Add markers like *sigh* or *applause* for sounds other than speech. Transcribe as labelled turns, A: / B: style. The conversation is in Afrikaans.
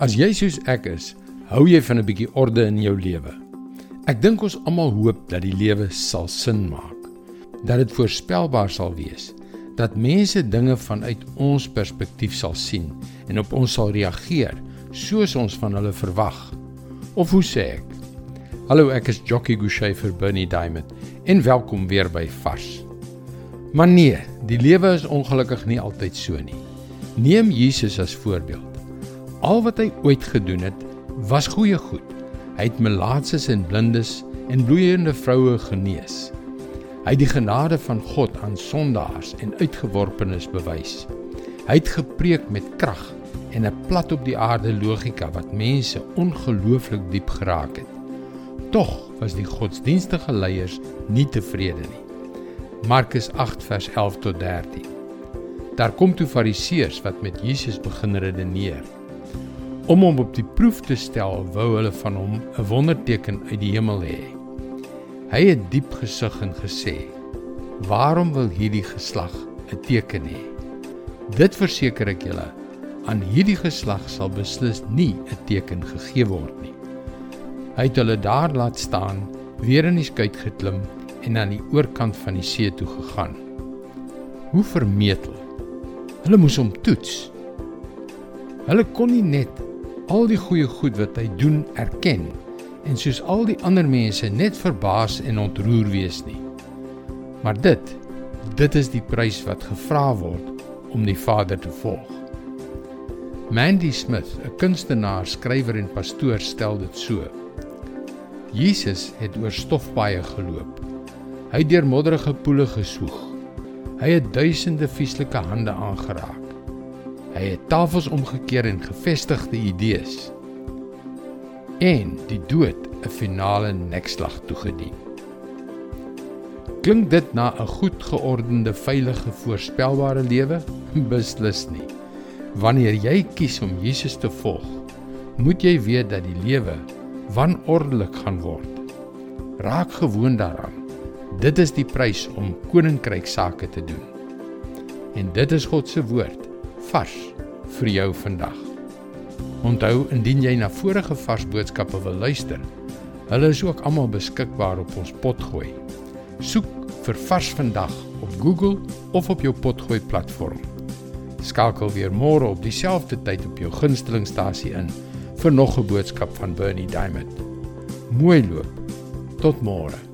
A: As jy soos ek is, hou jy van 'n bietjie orde in jou lewe. Ek dink ons almal hoop dat die lewe sal sin maak, dat dit voorspelbaar sal wees, dat mense dinge vanuit ons perspektief sal sien en op ons sal reageer soos ons van hulle verwag. Of hoe sê ek? Hallo, ek is Jockey Gouchee vir Bernie Diamond en welkom weer by Vars. Maar nee, die lewe is ongelukkig nie altyd so nie. Neem Jesus as voorbeeld. Al wat hy ooit gedoen het, was goeie goed. Hy het melaatses en blindes en bloeiende vroue genees. Hy het die genade van God aan sondaars en uitgeworpenes bewys. Hy het gepreek met krag en 'n plat op die aarde logika wat mense ongelooflik diep geraak het. Tog was die godsdienstige leiers nie tevrede nie. Markus 8 vers 11 tot 13. Daar kom toe fariseërs wat met Jesus begin redeneer. Om hom op die proef te stel, wou hulle van hom 'n wonderteken uit die hemel hê. Hy het diep gesug en gesê: "Waarom wil hierdie geslag 'n teken hê? Dit verseker ek julle, aan hierdie geslag sal beslis nie 'n teken gegee word nie." Hy het hulle daar laat staan, weer in die skuit geklim en aan die oorkant van die see toe gegaan. Hoe vermetel. Hulle moes hom toets. Hulle kon nie net al die goeie goed wat hy doen erken en soos al die ander mense net verbaas en ontroer wees nie. Maar dit, dit is die prys wat gevra word om die Vader te volg. Mandy Smith, 'n kunstenaar, skrywer en pastoor, stel dit so: Jesus het oor stofpaaie geloop. Hy het deur modderige poele geswoeg. Hy het duisende vieslike hande aangeraak. Hy het tafels omgekeer en gevestigde idees. En die dood 'n finale nekslag toegedien. Klink dit na 'n goed geordende, veilige, voorspelbare lewe? *laughs* Beslis nie. Wanneer jy kies om Jesus te volg, moet jy weet dat die lewe wanordelik gaan word. Raak gewoond daaraan. Dit is die prys om koninkryk sake te doen. En dit is God se woord vars vir jou vandag. Onthou indien jy na vorige vars boodskappe wil luister, hulle is ook almal beskikbaar op ons potgooi. Soek vir vars vandag op Google of op jou potgooi platform. Skakel weer môre op dieselfde tyd op jou gunstelingstasie in vir nog 'n boodskap van Bernie Diamond. Mooi loop. Tot môre.